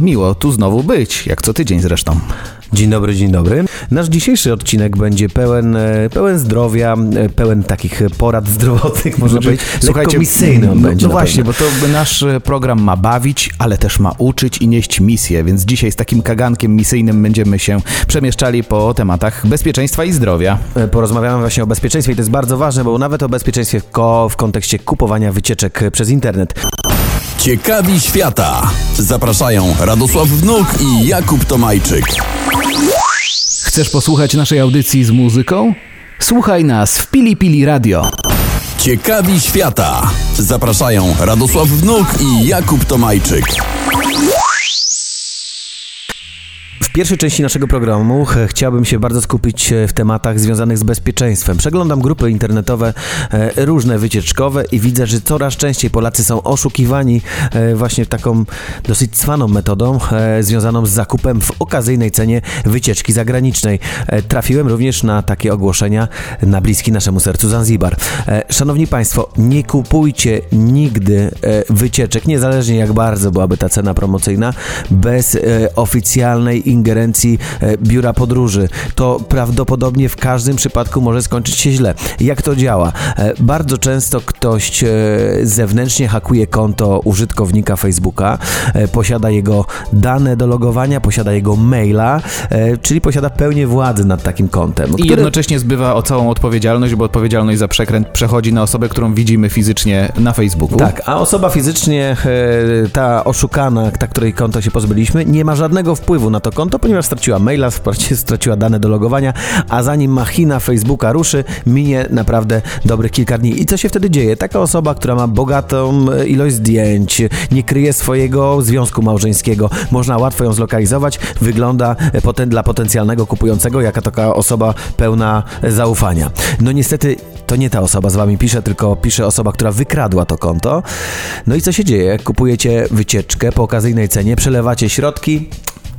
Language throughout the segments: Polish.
Miło tu znowu być, jak co tydzień zresztą. Dzień dobry, dzień dobry. Nasz dzisiejszy odcinek będzie pełen, e, pełen zdrowia, e, pełen takich porad zdrowotnych, można Znaczy, powiedzieć. Lekko misyjny on no, będzie no właśnie, bo to nasz e, program ma bawić, ale też ma uczyć i nieść misję, więc dzisiaj z takim kagankiem misyjnym będziemy się przemieszczali po tematach bezpieczeństwa i zdrowia. Porozmawiamy właśnie o bezpieczeństwie i to jest bardzo ważne, bo nawet o bezpieczeństwie w, ko- w kontekście kupowania wycieczek przez internet. Ciekawi świata. Zapraszają Radosław Wnuk i Jakub Tomajczyk. Chcesz posłuchać naszej audycji z muzyką? Słuchaj nas w Pili Pili Radio. Ciekawi świata. Zapraszają Radosław Wnuk i Jakub Tomajczyk. Pierwszej części naszego programu ch- chciałbym się bardzo skupić e, w tematach związanych z bezpieczeństwem. Przeglądam grupy internetowe, e, różne wycieczkowe i widzę, że coraz częściej Polacy są oszukiwani e, właśnie taką dosyć cwaną metodą związaną z zakupem w okazyjnej cenie wycieczki zagranicznej. Trafiłem również na takie ogłoszenia na bliski naszemu sercu Zanzibar. Szanowni Państwo, nie kupujcie nigdy wycieczek, niezależnie jak bardzo byłaby ta cena promocyjna, bez oficjalnej ingerencji e, biura podróży. To prawdopodobnie w każdym przypadku może skończyć się źle. Jak to działa? E, Bardzo często ktoś e, zewnętrznie hakuje konto użytkownika Facebooka, posiada jego dane do logowania, posiada jego maila, czyli posiada pełnię władzy nad takim kontem. I jednocześnie zbywa o całą odpowiedzialność, bo odpowiedzialność za przekręt przechodzi na osobę, którą widzimy fizycznie na Facebooku. Tak, a osoba fizycznie, ta oszukana, ta, której konto się pozbyliśmy, nie ma żadnego wpływu na to konto, ponieważ straciła maila, straciła dane do logowania, a zanim machina Facebooka ruszy, minie naprawdę dobrych kilka dni. I co się wtedy dzieje? Taka osoba, która ma bogatą e, ilość zdjęć, nie kryje swojego związku małżeńskiego, można łatwo ją zlokalizować, wygląda e, poten- dla potencjalnego kupującego jaka taka osoba pełna e, zaufania. No niestety to nie ta osoba z wami pisze, tylko pisze osoba, która wykradła to konto. No i co się dzieje? Kupujecie wycieczkę po okazyjnej cenie, przelewacie środki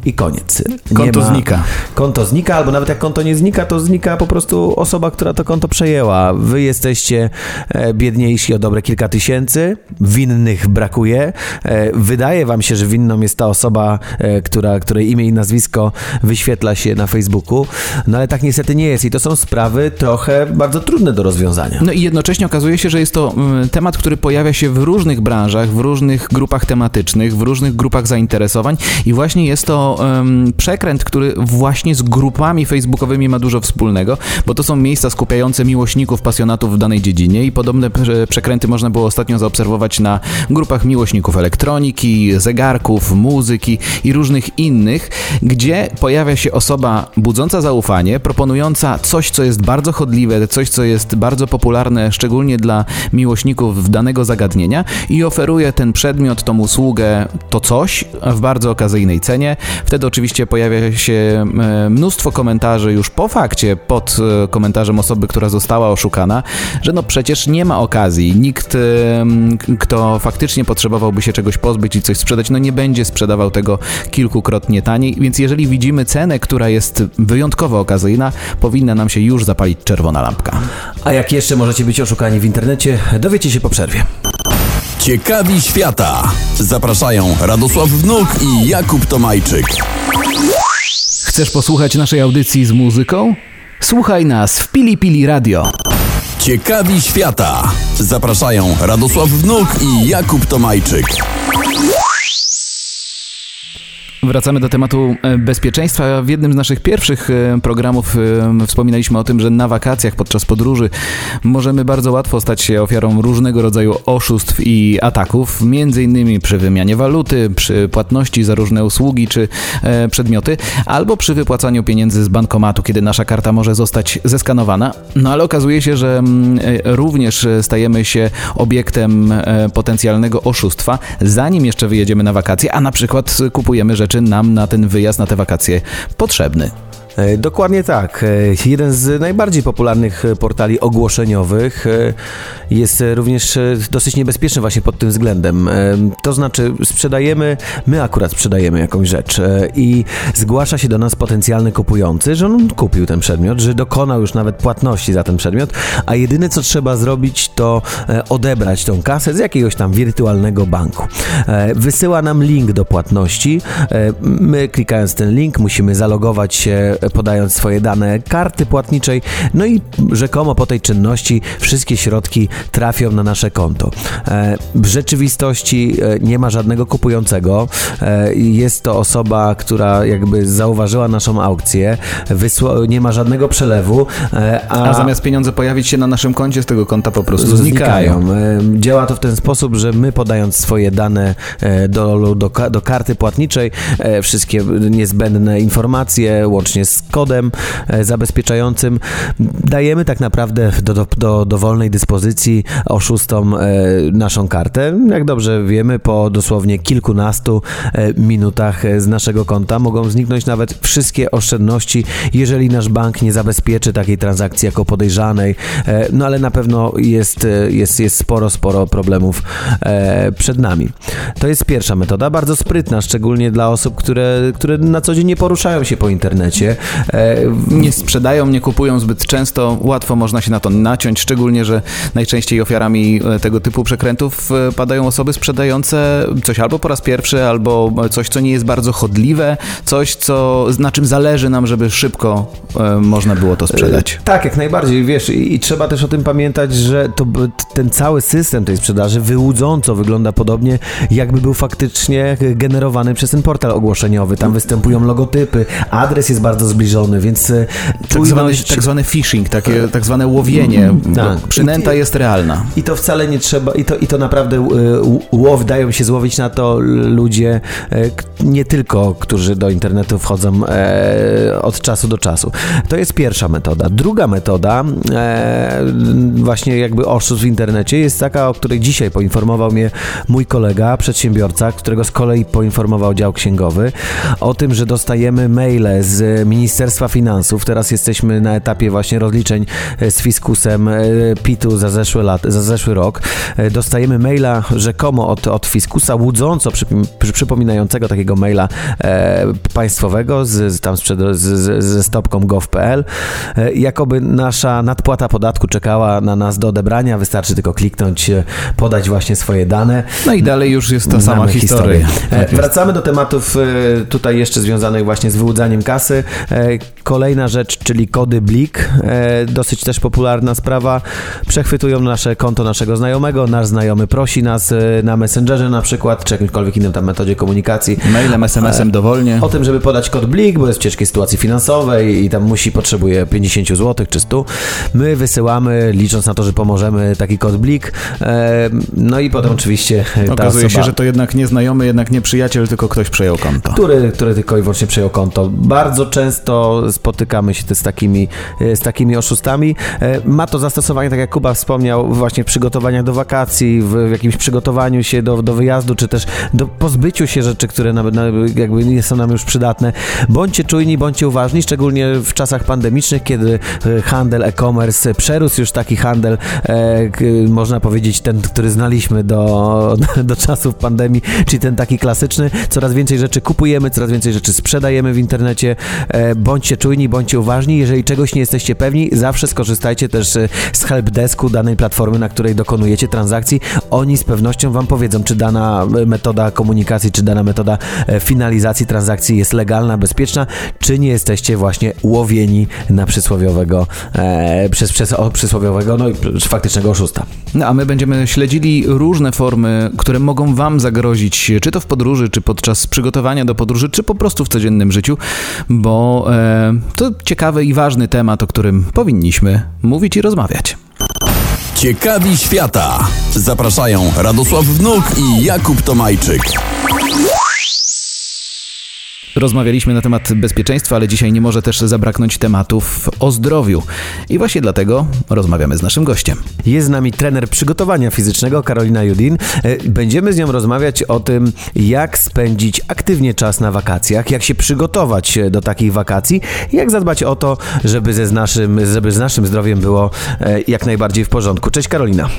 i koniec. Nie Konto znika. Konto znika, albo nawet jak konto nie znika, to znika po prostu osoba, która to konto przejęła. Wy jesteście e, biedniejsi o dobre kilka tysięcy, winnych brakuje. E, wydaje wam się, że winną jest ta osoba, e, która, której imię i nazwisko wyświetla się na Facebooku, no ale tak niestety nie jest i to są sprawy trochę bardzo trudne do rozwiązania. No i jednocześnie okazuje się, że jest to mm, temat, który pojawia się w różnych branżach, w różnych grupach tematycznych, w różnych grupach zainteresowań i właśnie jest to em, przekręt, który właśnie z grupami facebookowymi ma dużo wspólnego, bo to są miejsca skupiające miłośników, pasjonatów w danej dziedzinie i podobne prze- przekręty można było ostatnio zaobserwować na grupach miłośników elektroniki, zegarków, muzyki i różnych innych, gdzie pojawia się osoba budząca zaufanie, proponująca coś, co jest bardzo chodliwe, coś, co jest bardzo popularne, szczególnie dla miłośników danego zagadnienia i oferuje ten przedmiot, tą usługę, to coś w bardzo okazyjnej cenie. Wtedy oczywiście pojawia się e, mnóstwo komentarzy już po fakcie, pod e, komentarzem osoby, która została oszukana, że no przecież nie ma okazji. Nikt, e, kto faktycznie potrzebowałby się czegoś pozbyć i coś sprzedać, no nie będzie sprzedawał tego kilkukrotnie taniej, więc jeżeli widzimy cenę, która jest wyjątkowo okazyjna, powinna nam się już zapalić czerwona lampka. A jak jeszcze możecie być oszukani w internecie, dowiecie się po przerwie. Ciekawi świata. Zapraszają Radosław Wnuk i Jakub Tomajczyk. Chcesz posłuchać naszej audycji z muzyką? Słuchaj nas w Pili Pili Radio. Ciekawi świata. Zapraszają Radosław Wnuk i Jakub Tomajczyk. Wracamy do tematu e, bezpieczeństwa. W jednym z naszych pierwszych e, programów wspominaliśmy o tym, że na wakacjach podczas podróży możemy bardzo łatwo stać się ofiarą różnego rodzaju oszustw i ataków, między innymi przy wymianie waluty, przy płatności za różne usługi czy e, przedmioty, albo przy wypłacaniu pieniędzy z bankomatu, kiedy nasza karta może zostać zeskanowana. No ale okazuje się, że mm, również stajemy się obiektem potencjalnego oszustwa, zanim jeszcze wyjedziemy na wakacje, a na przykład kupujemy rzeczy nam na ten wyjazd, na te wakacje potrzebny. E, Dokładnie tak. E, Jeden z najbardziej popularnych e, portali ogłoszeniowych jest również dosyć niebezpieczny właśnie pod tym względem. To znaczy sprzedajemy, my akurat sprzedajemy jakąś rzecz i zgłasza się do nas potencjalny kupujący, że on kupił ten przedmiot, że dokonał już nawet płatności za ten przedmiot, a jedyne co trzeba zrobić to odebrać tą kasę z jakiegoś tam wirtualnego banku. Wysyła nam link do płatności. My klikając ten link musimy zalogować się podając swoje dane karty płatniczej, no i rzekomo po tej czynności wszystkie środki trafią na nasze konto. E, W rzeczywistości e, nie ma żadnego kupującego. E, Jest to osoba, która jakby zauważyła naszą aukcję, wysła- nie ma żadnego przelewu, e, A zamiast pieniądze pojawić się na naszym koncie, z tego konta po prostu znikają. znikają. Działa to w ten sposób, że my podając swoje dane do, do, do karty płatniczej, wszystkie niezbędne informacje, łącznie z kodem e, zabezpieczającym, dajemy tak naprawdę do, do, do dowolnej dyspozycji oszustom e, naszą kartę. Jak dobrze wiemy, po dosłownie kilkunastu e, minutach z naszego konta mogą zniknąć nawet wszystkie oszczędności, jeżeli nasz bank nie zabezpieczy takiej transakcji jako podejrzanej. No ale na pewno jest, jest, jest sporo, sporo problemów przed nami. To jest pierwsza metoda, bardzo sprytna, szczególnie dla osób, które, które na co dzień nie poruszają się po internecie. E, Nie sprzedają, nie kupują zbyt często, łatwo można się na to naciąć, szczególnie, że najczęściej ofiarami e, tego typu przekrętów e, padają osoby sprzedające coś albo po raz pierwszy, albo coś, co nie jest bardzo chodliwe, coś, co, na czym zależy nam, żeby szybko można było to sprzedać. Tak, jak najbardziej, wiesz, i, i trzeba też o tym pamiętać, że to, ten cały system tej sprzedaży wyłudząco wygląda podobnie, jakby był faktycznie generowany przez ten portal ogłoszeniowy. Tam występują logotypy, adres jest bardzo zbliżony, więc e, Tak zwany, tak zwany phishing, takie tak zwane łowienie. tak. bo Przynęta I- jest realna. I to wcale nie trzeba, i to, i to naprawdę y, łow, dają się złowić na to ludzie, e, nie tylko, którzy do internetu wchodzą e, od czasu do czasu. To jest pierwsza metoda. Druga metoda, e, właśnie jakby oszustw w internecie, jest taka, o której dzisiaj poinformował mnie mój kolega, przedsiębiorca, którego z kolei poinformował dział księgowy, o tym, że dostajemy maile z Ministerstwa Finansów. Teraz jesteśmy na etapie właśnie rozliczeń e, z fiskusem e, PIT-u za zeszły, lat, za zeszły rok. E, Dostajemy maila rzekomo od, od fiskusa, łudząco przypom- przy, przypominającego takiego maila e, państwowego z, z tam sprzed, z, z, ze stopką gov.pl. E, jakoby nasza nadpłata podatku czekała na nas do odebrania. Wystarczy tylko kliknąć, podać właśnie swoje dane. No i dalej już jest ta sama historia. historię. Tak. Wracamy do tematów tutaj jeszcze związanych właśnie z wyłudzaniem kasy. E, Kolejna rzecz, czyli kody Blik, e, dosyć też popularna sprawa. Przechwytują nasze konto naszego znajomego, nasz znajomy prosi nas e, na Messengerze na przykład, czy jakimkolwiek innym tam metodzie komunikacji. Mailem, SMS-em dowolnie. O tym, żeby podać kod Blik, bo jest w ciężkiej sytuacji finansowej i tam musi, potrzebuje 50 zł czy 100. My wysyłamy, licząc na to, że pomożemy taki kod Blik. No i potem oczywiście ta Okazuje osoba... się, że to jednak nie znajomy, jednak nie przyjaciel, tylko ktoś przejął konto. który, który tylko i wyłącznie przejął konto. Bardzo często spotykamy się z takimi, e, z takimi oszustami. E, Ma to zastosowanie, tak jak Kuba wspomniał, właśnie w przygotowaniach do wakacji, w, jakimś przygotowaniu się do, do wyjazdu, czy też do pozbyciu się rzeczy, które nawet na, jakby nie są nam już przydatne. Bądźcie czujni, bądźcie uważni, szczególnie w czasach pandemicznych, kiedy e, handel e-commerce przerósł już taki handel, można powiedzieć, ten, który znaliśmy do, do czasów pandemii, czyli ten taki klasyczny. Coraz więcej rzeczy kupujemy, coraz więcej rzeczy sprzedajemy w internecie. Bądźcie czujni, bądźcie uważni. Jeżeli czegoś nie jesteście pewni, zawsze skorzystajcie też e, z helpdesku danej platformy, na której dokonujecie transakcji. Oni z pewnością Wam powiedzą, czy dana e, metoda komunikacji, czy dana metoda e, finalizacji transakcji jest legalna, bezpieczna, czy nie jesteście właśnie łowieni na przysłowiowego, e, przez, przez o, przysłowiowego, no i faktycznego oszusta. No, a my będziemy śledzili różne formy, które mogą Wam zagrozić, czy to w podróży, czy podczas przygotowania do podróży, czy po prostu w codziennym życiu, bo e, to ciekawy i ważny temat, o którym powinniśmy mówić i rozmawiać. Ciekawi świata. Zapraszają Radosław Wnuk i Jakub Tomajczyk. Rozmawialiśmy na temat bezpieczeństwa, ale dzisiaj nie może też zabraknąć tematów o zdrowiu. I właśnie dlatego rozmawiamy z naszym gościem. Jest z nami trener przygotowania fizycznego Karolina Judin. E, Będziemy z nią rozmawiać o tym, jak spędzić aktywnie czas na wakacjach, jak się przygotować e, do takich wakacji, jak zadbać o to, żeby, ze z, naszym, żeby z naszym zdrowiem było e, jak najbardziej w porządku. Cześć Karolina.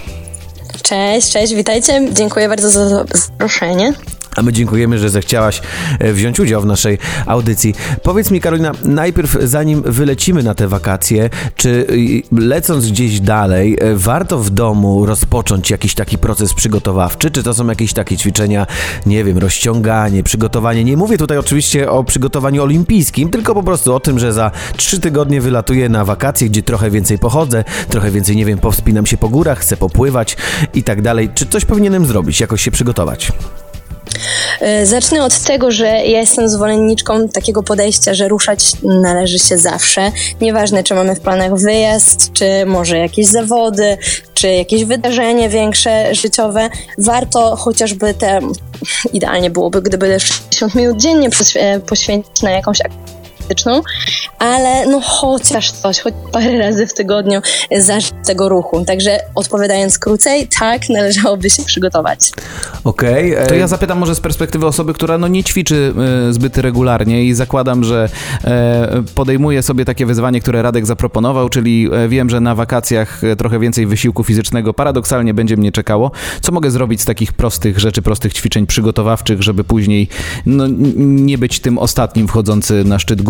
Cześć, cześć, witajcie. Dziękuję bardzo za zaproszenie. A my dziękujemy, że zechciałaś e, wziąć udział w naszej audycji. Powiedz mi, Karolina, najpierw zanim wylecimy na te wakacje, czy lecąc gdzieś dalej, e, warto w domu rozpocząć jakiś taki proces przygotowawczy? Czy to są jakieś takie ćwiczenia, nie wiem, rozciąganie, przygotowanie? Nie mówię tutaj oczywiście o przygotowaniu olimpijskim, tylko po prostu o tym, że za trzy tygodnie wylatuję na wakacje, gdzie trochę więcej pochodzę, trochę więcej, nie wiem, powspinam się po górach, chcę popływać i tak dalej. Czy coś powinienem zrobić, jakoś się przygotować? E, Zacznę od tego, że ja jestem zwolenniczką takiego podejścia, że ruszać należy się zawsze. Nieważne, czy mamy w planach wyjazd, czy może jakieś zawody, czy jakieś wydarzenie większe, życiowe. Warto chociażby te, idealnie byłoby, gdyby 60 minut dziennie poświę- poświęcić na jakąś aktywność ale no chociaż coś, choć parę razy w tygodniu zacząć tego ruchu. Także odpowiadając krócej, tak, należałoby się przygotować. Okej. e, To ja zapytam może z perspektywy osoby, która no nie ćwiczy e, zbyt regularnie i zakładam, że e, podejmuje sobie takie wyzwanie, które Radek zaproponował, czyli wiem, że na wakacjach trochę więcej wysiłku fizycznego paradoksalnie będzie mnie czekało. Co mogę zrobić z takich prostych rzeczy, prostych ćwiczeń przygotowawczych, żeby później no, nie być tym ostatnim wchodzący na szczyt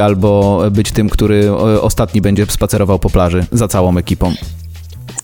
albo być tym, który e, ostatni będzie spacerował po plaży za całą ekipą?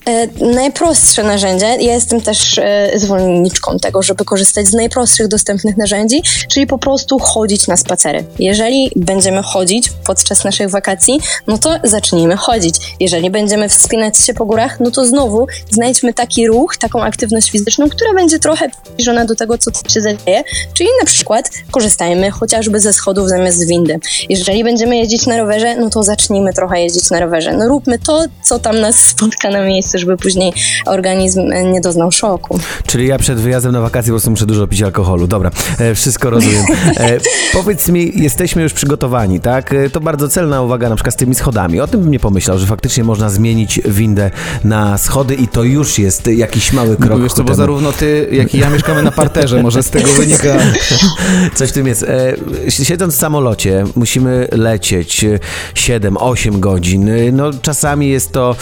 E, najprostsze narzędzie, ja jestem też e, zwolenniczką tego, żeby korzystać z najprostszych dostępnych narzędzi, czyli po prostu chodzić na spacery. Jeżeli będziemy chodzić podczas naszych wakacji, no to zacznijmy chodzić. Jeżeli będziemy wspinać się po górach, no to znowu znajdźmy taki ruch, taką aktywność fizyczną, która będzie trochę zbliżona do tego, co się dzieje, czyli na przykład korzystajmy chociażby ze schodów zamiast windy. Jeżeli będziemy jeździć na rowerze, no to zacznijmy trochę jeździć na rowerze. No róbmy to, co tam nas spotka na miejscu, żeby później organizm e, nie doznał szoku. Czyli ja przed wyjazdem na wakacje po prostu muszę dużo pić alkoholu. Dobra, e, wszystko rozumiem. E, powiedz mi, jesteśmy już przygotowani, tak? To bardzo celna uwaga na przykład z tymi schodami. O tym bym nie pomyślał, że faktycznie można zmienić windę na schody i to już jest jakiś mały krok Bo wiesz co, bo zarówno ty, jak i ja mieszkamy na parterze, może z tego wynika... Coś w tym jest. Siedząc w samolocie, musimy lecieć 7-8 godzin. No, czasami jest to,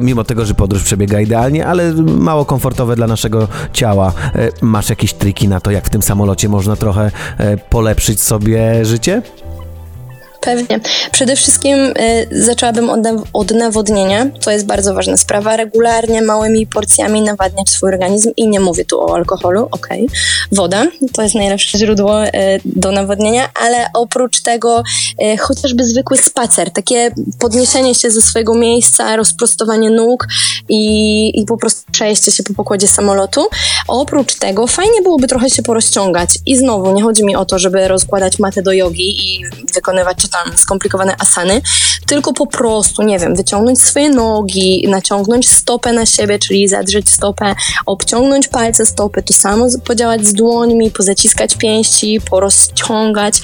mimo tego, że podróż przebiega idealnie, ale mało komfortowe dla naszego ciała. E, masz jakieś triki na to, jak w tym samolocie można trochę e, polepszyć sobie życie? Pewnie. Przede wszystkim y, zaczęłabym od, od nawodnienia. To jest bardzo ważna sprawa. Regularnie, małymi porcjami nawadniać swój organizm i nie mówię tu o alkoholu, okej. Woda to jest najlepsze źródło y, do nawodnienia, ale oprócz tego y, chociażby zwykły spacer, takie podniesienie się ze swojego miejsca, rozprostowanie nóg i, i po prostu przejście się po pokładzie samolotu. Oprócz tego fajnie byłoby trochę się porozciągać i znowu nie chodzi mi o to, żeby rozkładać matę do jogi i wykonywać czy tam skomplikowane asany, tylko po prostu, nie wiem, wyciągnąć swoje nogi, naciągnąć stopę na siebie, czyli zadrzeć stopę, obciągnąć palce stopy, to samo podziałać z dłońmi, pozaciskać pięści, porozciągać.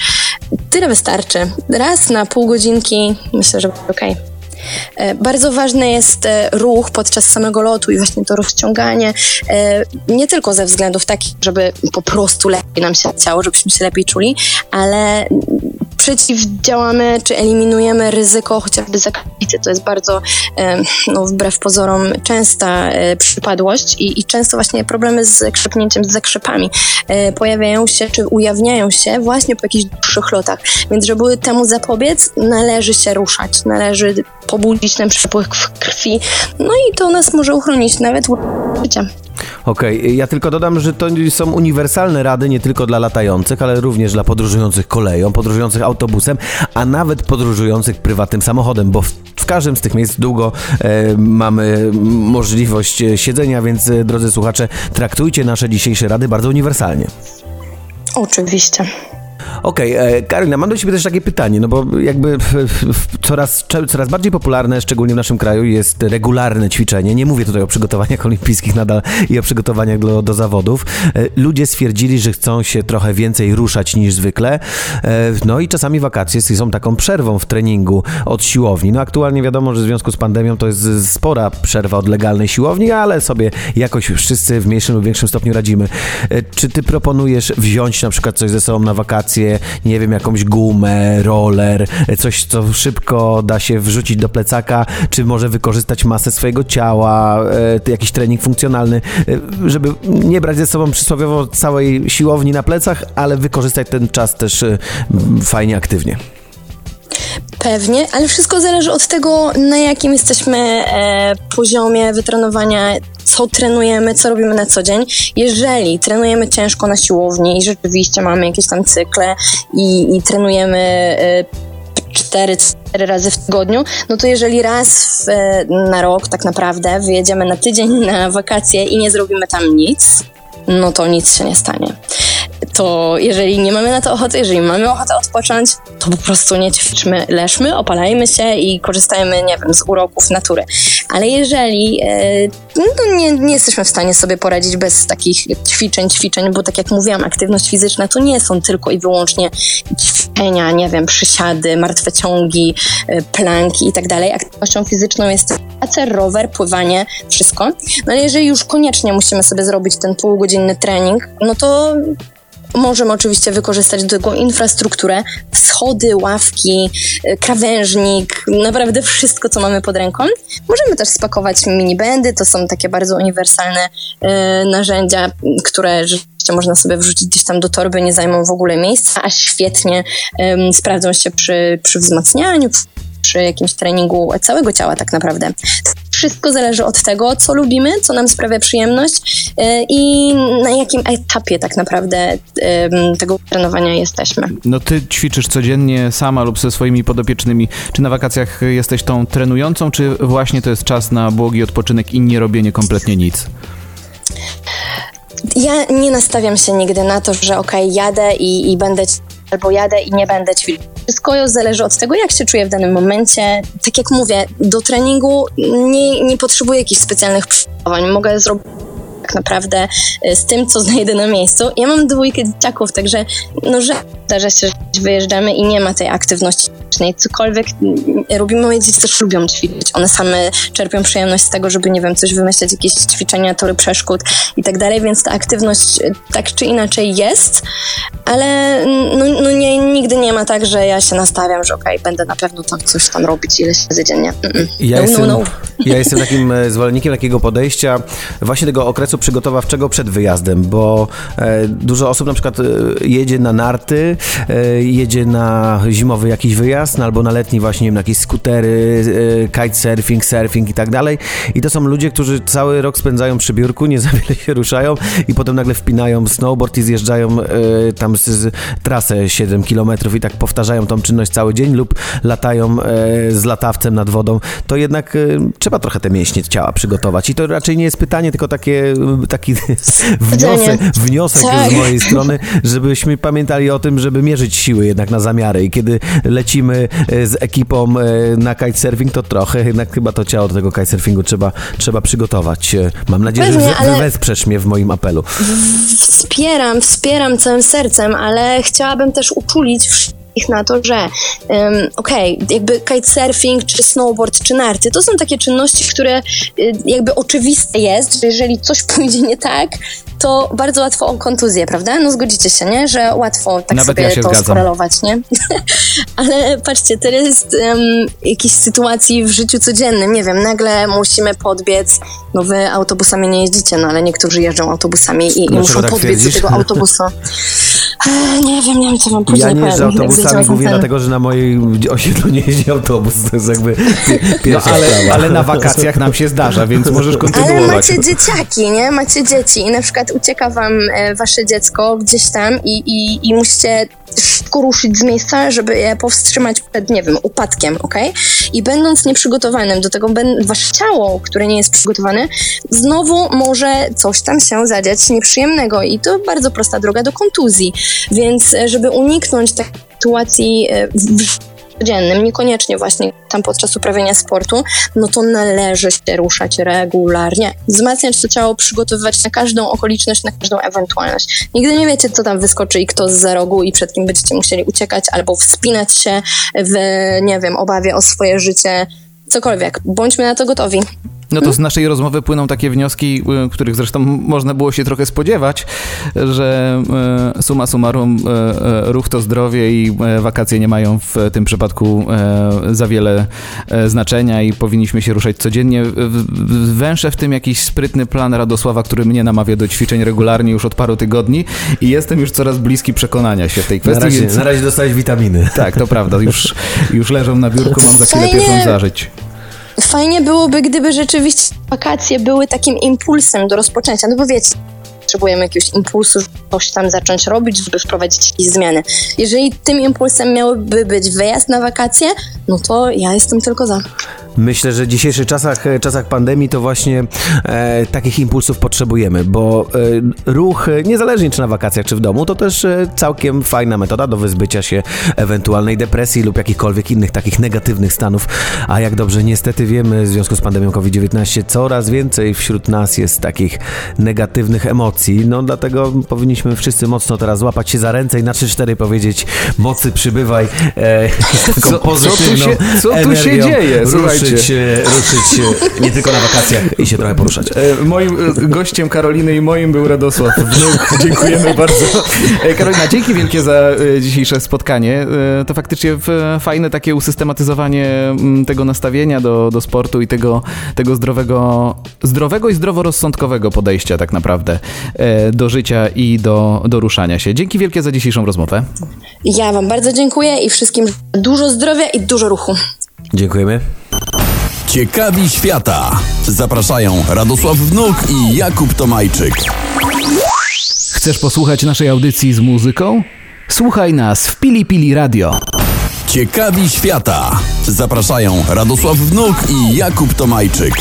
Tyle wystarczy. Raz na pół godzinki, myślę, że okej. E, Bardzo ważny jest e, ruch podczas samego lotu i właśnie to rozciąganie, e, nie tylko ze względów takich, żeby po prostu lepiej nam się chciało, żebyśmy się lepiej czuli, ale przeciwdziałamy czy eliminujemy ryzyko chociażby zakapicy. To jest bardzo, e, no, wbrew pozorom, częsta e, przypadłość i, i często właśnie problemy z krzepnięciem, z zakrzepami e, pojawiają się czy ujawniają się właśnie po jakichś dłuższych lotach. Więc żeby temu zapobiec, należy się ruszać, należy pobudzić ten przepływ krwi, no i to nas może uchronić nawet życia. Okej, ja tylko dodam, że to są uniwersalne rady nie tylko dla latających, ale również dla podróżujących koleją, podróżujących autobusem, a nawet podróżujących prywatnym samochodem, bo w, w każdym z tych miejsc długo e, mamy możliwość e, siedzenia, więc e, drodzy słuchacze, traktujcie nasze dzisiejsze rady bardzo uniwersalnie. Oczywiście. Okej, okay, Karolina, mam do Ciebie też takie pytanie, no bo jakby coraz, coraz bardziej popularne, szczególnie w naszym kraju, jest regularne ćwiczenie. Nie mówię tutaj o przygotowaniach olimpijskich nadal i o przygotowaniach do, do zawodów. E, ludzie stwierdzili, że chcą się trochę więcej ruszać niż zwykle. E, no i czasami wakacje są taką przerwą w treningu od siłowni. No aktualnie wiadomo, że w związku z pandemią to jest spora przerwa od legalnej siłowni, ale sobie jakoś wszyscy w mniejszym lub większym stopniu radzimy. Czy ty proponujesz wziąć na przykład coś ze sobą na wakacje, nie wiem, jakąś gumę, roller, coś, co szybko da się wrzucić do plecaka, czy może wykorzystać masę swojego ciała, e, jakiś trening funkcjonalny, e, żeby nie brać ze sobą przysłowiowo całej siłowni na plecach, ale wykorzystać ten czas też e, fajnie, aktywnie. Pewnie, ale wszystko zależy od tego, na jakim jesteśmy e, poziomie wytrenowania, co trenujemy, co robimy na co dzień. Jeżeli trenujemy ciężko na siłowni i rzeczywiście mamy jakieś tam cykle i, i trenujemy e, cztery, cztery razy w tygodniu, no to jeżeli raz w, na rok tak naprawdę wyjedziemy na tydzień na wakacje i nie zrobimy tam nic, no to nic się nie stanie to jeżeli nie mamy na to ochoty, jeżeli mamy ochotę odpocząć, to po prostu nie ćwiczmy, leżmy, opalajmy się i korzystajmy, nie wiem, z uroków natury. Ale jeżeli e, no nie, nie jesteśmy w stanie sobie poradzić bez takich ćwiczeń, ćwiczeń, bo tak jak mówiłam, aktywność fizyczna to nie są tylko i wyłącznie ćwiczenia, nie wiem, przysiady, martwe ciągi, e, planki i tak dalej. Aktywnością fizyczną jest spacer, rower, pływanie, wszystko. No ale jeżeli już koniecznie musimy sobie zrobić ten półgodzinny trening, no to Możemy oczywiście wykorzystać do tego infrastrukturę, schody, ławki, y, krawężnik, naprawdę wszystko, co mamy pod ręką. Możemy też spakować minibendy, to są takie bardzo uniwersalne y, narzędzia, które rzeczywiście można sobie wrzucić gdzieś tam do torby, nie zajmą w ogóle miejsca, a świetnie y, sprawdzą się przy, przy wzmacnianiu, przy jakimś treningu całego ciała tak naprawdę. Wszystko zależy od tego, co lubimy, co nam sprawia przyjemność e, i na jakim etapie tak naprawdę tego trenowania jesteśmy. No ty ćwiczysz codziennie sama lub ze swoimi podopiecznymi. Czy na wakacjach jesteś tą trenującą, czy właśnie to jest czas na błogi odpoczynek i nie robienie kompletnie nic? Ja nie nastawiam się nigdy na to, że okej, okay, jadę i, i będę albo jadę i nie będę ćwiczyć. Wszystko zależy od tego, jak się czuję w danym momencie. Tak jak mówię, do treningu nie, nie potrzebuję jakichś specjalnych przygotowań. Mogę zrobić tak naprawdę y, z tym, co znajdę na miejscu. Ja mam dwójkę dzieciaków, także no, że zdarza się, że wyjeżdżamy i nie ma tej aktywności fizycznej. Cokolwiek robimy, moje dzieci też lubią ćwiczyć. One same czerpią przyjemność z tego, żeby, nie wiem, coś wymyśleć, jakieś ćwiczenia, tory przeszkód i tak dalej, więc ta aktywność y, tak czy inaczej jest, ale no, no nie, nigdy nie ma tak, że ja się nastawiam, że okej, okay, będę na pewno tam coś tam robić ileś razy dziennie. Mm -mm. Ja, no, jestem, no, no. ja jestem takim e, zwolennikiem takiego podejścia właśnie tego okresu przygotowawczego przed wyjazdem, bo e, dużo osób na przykład e, jedzie na narty, e, jedzie na zimowy jakiś wyjazd, no, albo na letni właśnie, nie wiem, na jakieś skutery, e, kitesurfing, surfing i tak dalej. I to są ludzie, którzy cały rok spędzają przy biurku, nie za wiele się ruszają i potem nagle wpinają snowboard i zjeżdżają e, tam z, z trasę 7 km i tak powtarzają tą czynność cały dzień lub latają z latawcem nad wodą. To jednak trzeba trochę te mięśnie ciała przygotować. I to raczej nie jest pytanie, tylko takie taki wniosek, wniosek tak. z mojej strony, żebyśmy pamiętali o tym, żeby mierzyć siły jednak na zamiary i kiedy lecimy e, z ekipą e, na kitesurfing, to trochę jednak chyba to ciało do tego kitesurfingu trzeba, trzeba przygotować. E, mam nadzieję, Pewnie, że ale... wesprzesz mnie w moim apelu. Wspieram, wspieram całym sercem, ale chciałabym też uczulić ich na to, że um, okej, okay, jakby kitesurfing, czy snowboard, czy narty, to są takie czynności, które y, jakby oczywiste jest, że jeżeli coś pójdzie nie tak, to bardzo łatwo o kontuzję, prawda? No zgodzicie się, nie? Że łatwo tak Nawet sobie ja to zgadzam. skorelować, nie? Ale patrzcie, tyle jest um, jakichś sytuacji w życiu codziennym, nie wiem, nagle musimy podbiec, no wy autobusami nie jeździcie, no ale niektórzy jeżdżą autobusami i, i muszą tak podbiec do tego autobusu. Nie wiem, nie wiem, co mam powiedzieć. Ja nie jeżdżę autobusami głównie dlatego, że na mojej osiedlu nie jeździ autobus. To jest jakby pierwsza no, ale, sprawa. ale na wakacjach nam się zdarza, więc możesz kontynuować. Ale macie dzieciaki, nie? Macie dzieci i na przykład ucieka wam e, wasze dziecko gdzieś tam i, i, i musicie szybko ruszyć z miejsca, żeby je powstrzymać przed, nie wiem, upadkiem, ok? I będąc nieprzygotowanym do tego, wasze ciało, które nie jest przygotowane, znowu może coś tam się zadziać nieprzyjemnego i to bardzo prosta droga do kontuzji. Więc e, żeby uniknąć takiej sytuacji e, w codziennym, niekoniecznie właśnie tam podczas uprawiania sportu, no to należy się ruszać regularnie. Wzmacniać to ciało, przygotowywać na każdą okoliczność, na każdą ewentualność. Nigdy nie wiecie, co tam wyskoczy i kto z rogu i przed kim będziecie musieli uciekać albo wspinać się w, nie wiem, obawie o swoje życie, cokolwiek. Bądźmy na to gotowi. No to z naszej rozmowy płyną takie wnioski, y, których zresztą można było się trochę spodziewać, że y, suma summarum y, ruch to zdrowie i wakacje nie mają w tym przypadku za wiele znaczenia i powinniśmy się ruszać codziennie. Węszę w tym jakiś sprytny plan Radosława, który mnie namawia do ćwiczeń regularnie już od paru tygodni i jestem już coraz bliski przekonania się w tej kwestii. Na razie, więc... na razie dostałeś witaminy. Tak, to prawda. Już, już leżą na biurku, mam za chwilę pierwszą zażyć. Fajnie byłoby, gdyby rzeczywiście wakacje były takim impulsem do rozpoczęcia, no bo wiecie, potrzebujemy jakiegoś impulsu, coś tam zacząć robić, żeby wprowadzić jakieś zmiany. Jeżeli tym impulsem miałby być wyjazd na wakacje, no to ja jestem tylko za. Myślę, że w dzisiejszych czasach, e, czasach pandemii to właśnie e, takich impulsów potrzebujemy, bo e, ruch, e, niezależnie czy na wakacjach, czy w domu, to też e, całkiem fajna metoda do wyzbycia się ewentualnej depresji lub jakichkolwiek innych takich negatywnych stanów. A jak dobrze niestety wiemy, w związku z pandemią COVID-19 coraz więcej wśród nas jest takich negatywnych emocji. No dlatego powinniśmy wszyscy mocno teraz złapać się za ręce i na 3-4 powiedzieć mocy przybywaj e, co, co tu się, co tu się dzieje? Słuchajcie ruszyć, ruszyć nie tylko na wakacjach i się trochę poruszać. E, moim e, gościem Karoliny i moim był Radosław Wnuk. Dziękujemy bardzo. E, Karolina, dzięki wielkie za dzisiejsze spotkanie. To faktycznie fajne takie usystematyzowanie tego nastawienia do, do sportu i tego, tego zdrowego, zdrowego i zdroworozsądkowego podejścia tak naprawdę do życia i do, do ruszania się. Dzięki wielkie za dzisiejszą rozmowę. Ja wam bardzo dziękuję i wszystkim dużo zdrowia i dużo ruchu. Dziękujemy. Ciekawi świata. Zapraszają Radosław Wnuk i Jakub Tomajczyk. Chcesz posłuchać naszej audycji z muzyką? Słuchaj nas w Pili Pili Radio. Ciekawi świata. Zapraszają Radosław Wnuk i Jakub Tomajczyk.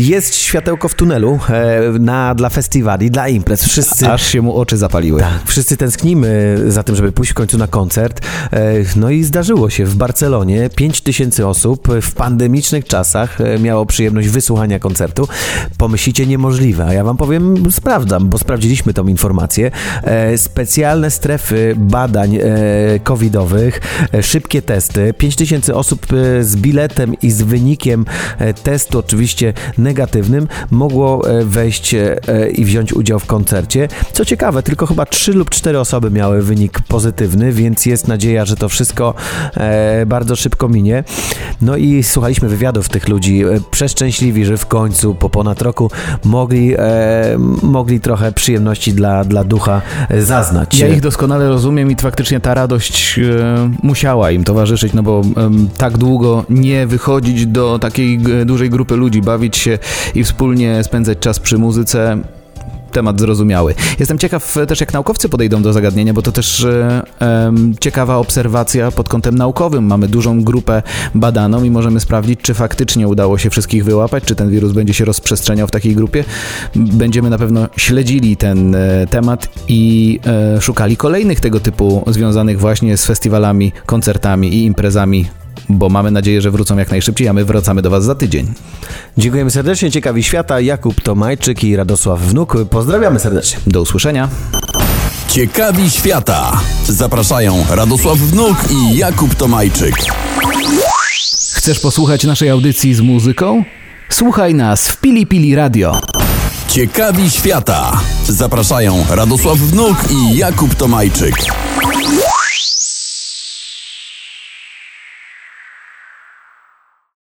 Jest światełko w tunelu e, na, dla festiwali, dla imprez. Wszyscy... Aż się mu oczy zapaliły. Tak, wszyscy tęsknimy za tym, żeby pójść w końcu na koncert. E, no i zdarzyło się w Barcelonie. 5 tysięcy osób w pandemicznych czasach e, miało przyjemność wysłuchania koncertu. Pomyślicie niemożliwe, a ja wam powiem, sprawdzam, bo sprawdziliśmy tą informację. E, specjalne strefy badań covidowych, szybkie testy. 5 tysięcy osób z biletem i z wynikiem testu oczywiście negatywnym mogło e, wejść e, i wziąć udział w koncercie. Co ciekawe, tylko chyba 3 lub 4 osoby miały wynik pozytywny, więc jest nadzieja, że to wszystko e, bardzo szybko minie. No i słuchaliśmy wywiadów tych ludzi, przeszczęśliwi, że w końcu po ponad roku mogli, mogli trochę przyjemności dla, dla ducha zaznać. Ja ich doskonale rozumiem i faktycznie ta radość musiała im towarzyszyć, no bo tak długo nie wychodzić do takiej dużej grupy ludzi, bawić się i wspólnie spędzać czas przy muzyce temat zrozumiały. Jestem ciekaw też, jak naukowcy podejdą do zagadnienia, bo to też e, e, ciekawa obserwacja pod kątem naukowym. Mamy dużą grupę badaną i możemy sprawdzić, czy faktycznie udało się wszystkich wyłapać, czy ten wirus będzie się rozprzestrzeniał w takiej grupie. Będziemy na pewno śledzili ten e, temat i e, szukali kolejnych tego typu związanych właśnie z festiwalami, koncertami i imprezami bo mamy nadzieję, że wrócą jak najszybciej, a my wracamy do Was za tydzień. Dziękujemy serdecznie. Ciekawi świata Jakub Tomajczyk i Radosław Wnuk. Pozdrawiamy serdecznie. Do usłyszenia. Ciekawi świata. Zapraszają Radosław Wnuk i Jakub Tomajczyk. Chcesz posłuchać naszej audycji z muzyką? Słuchaj nas w Pili Pili Radio. Ciekawi świata. Zapraszają Radosław Wnuk i Jakub Tomajczyk.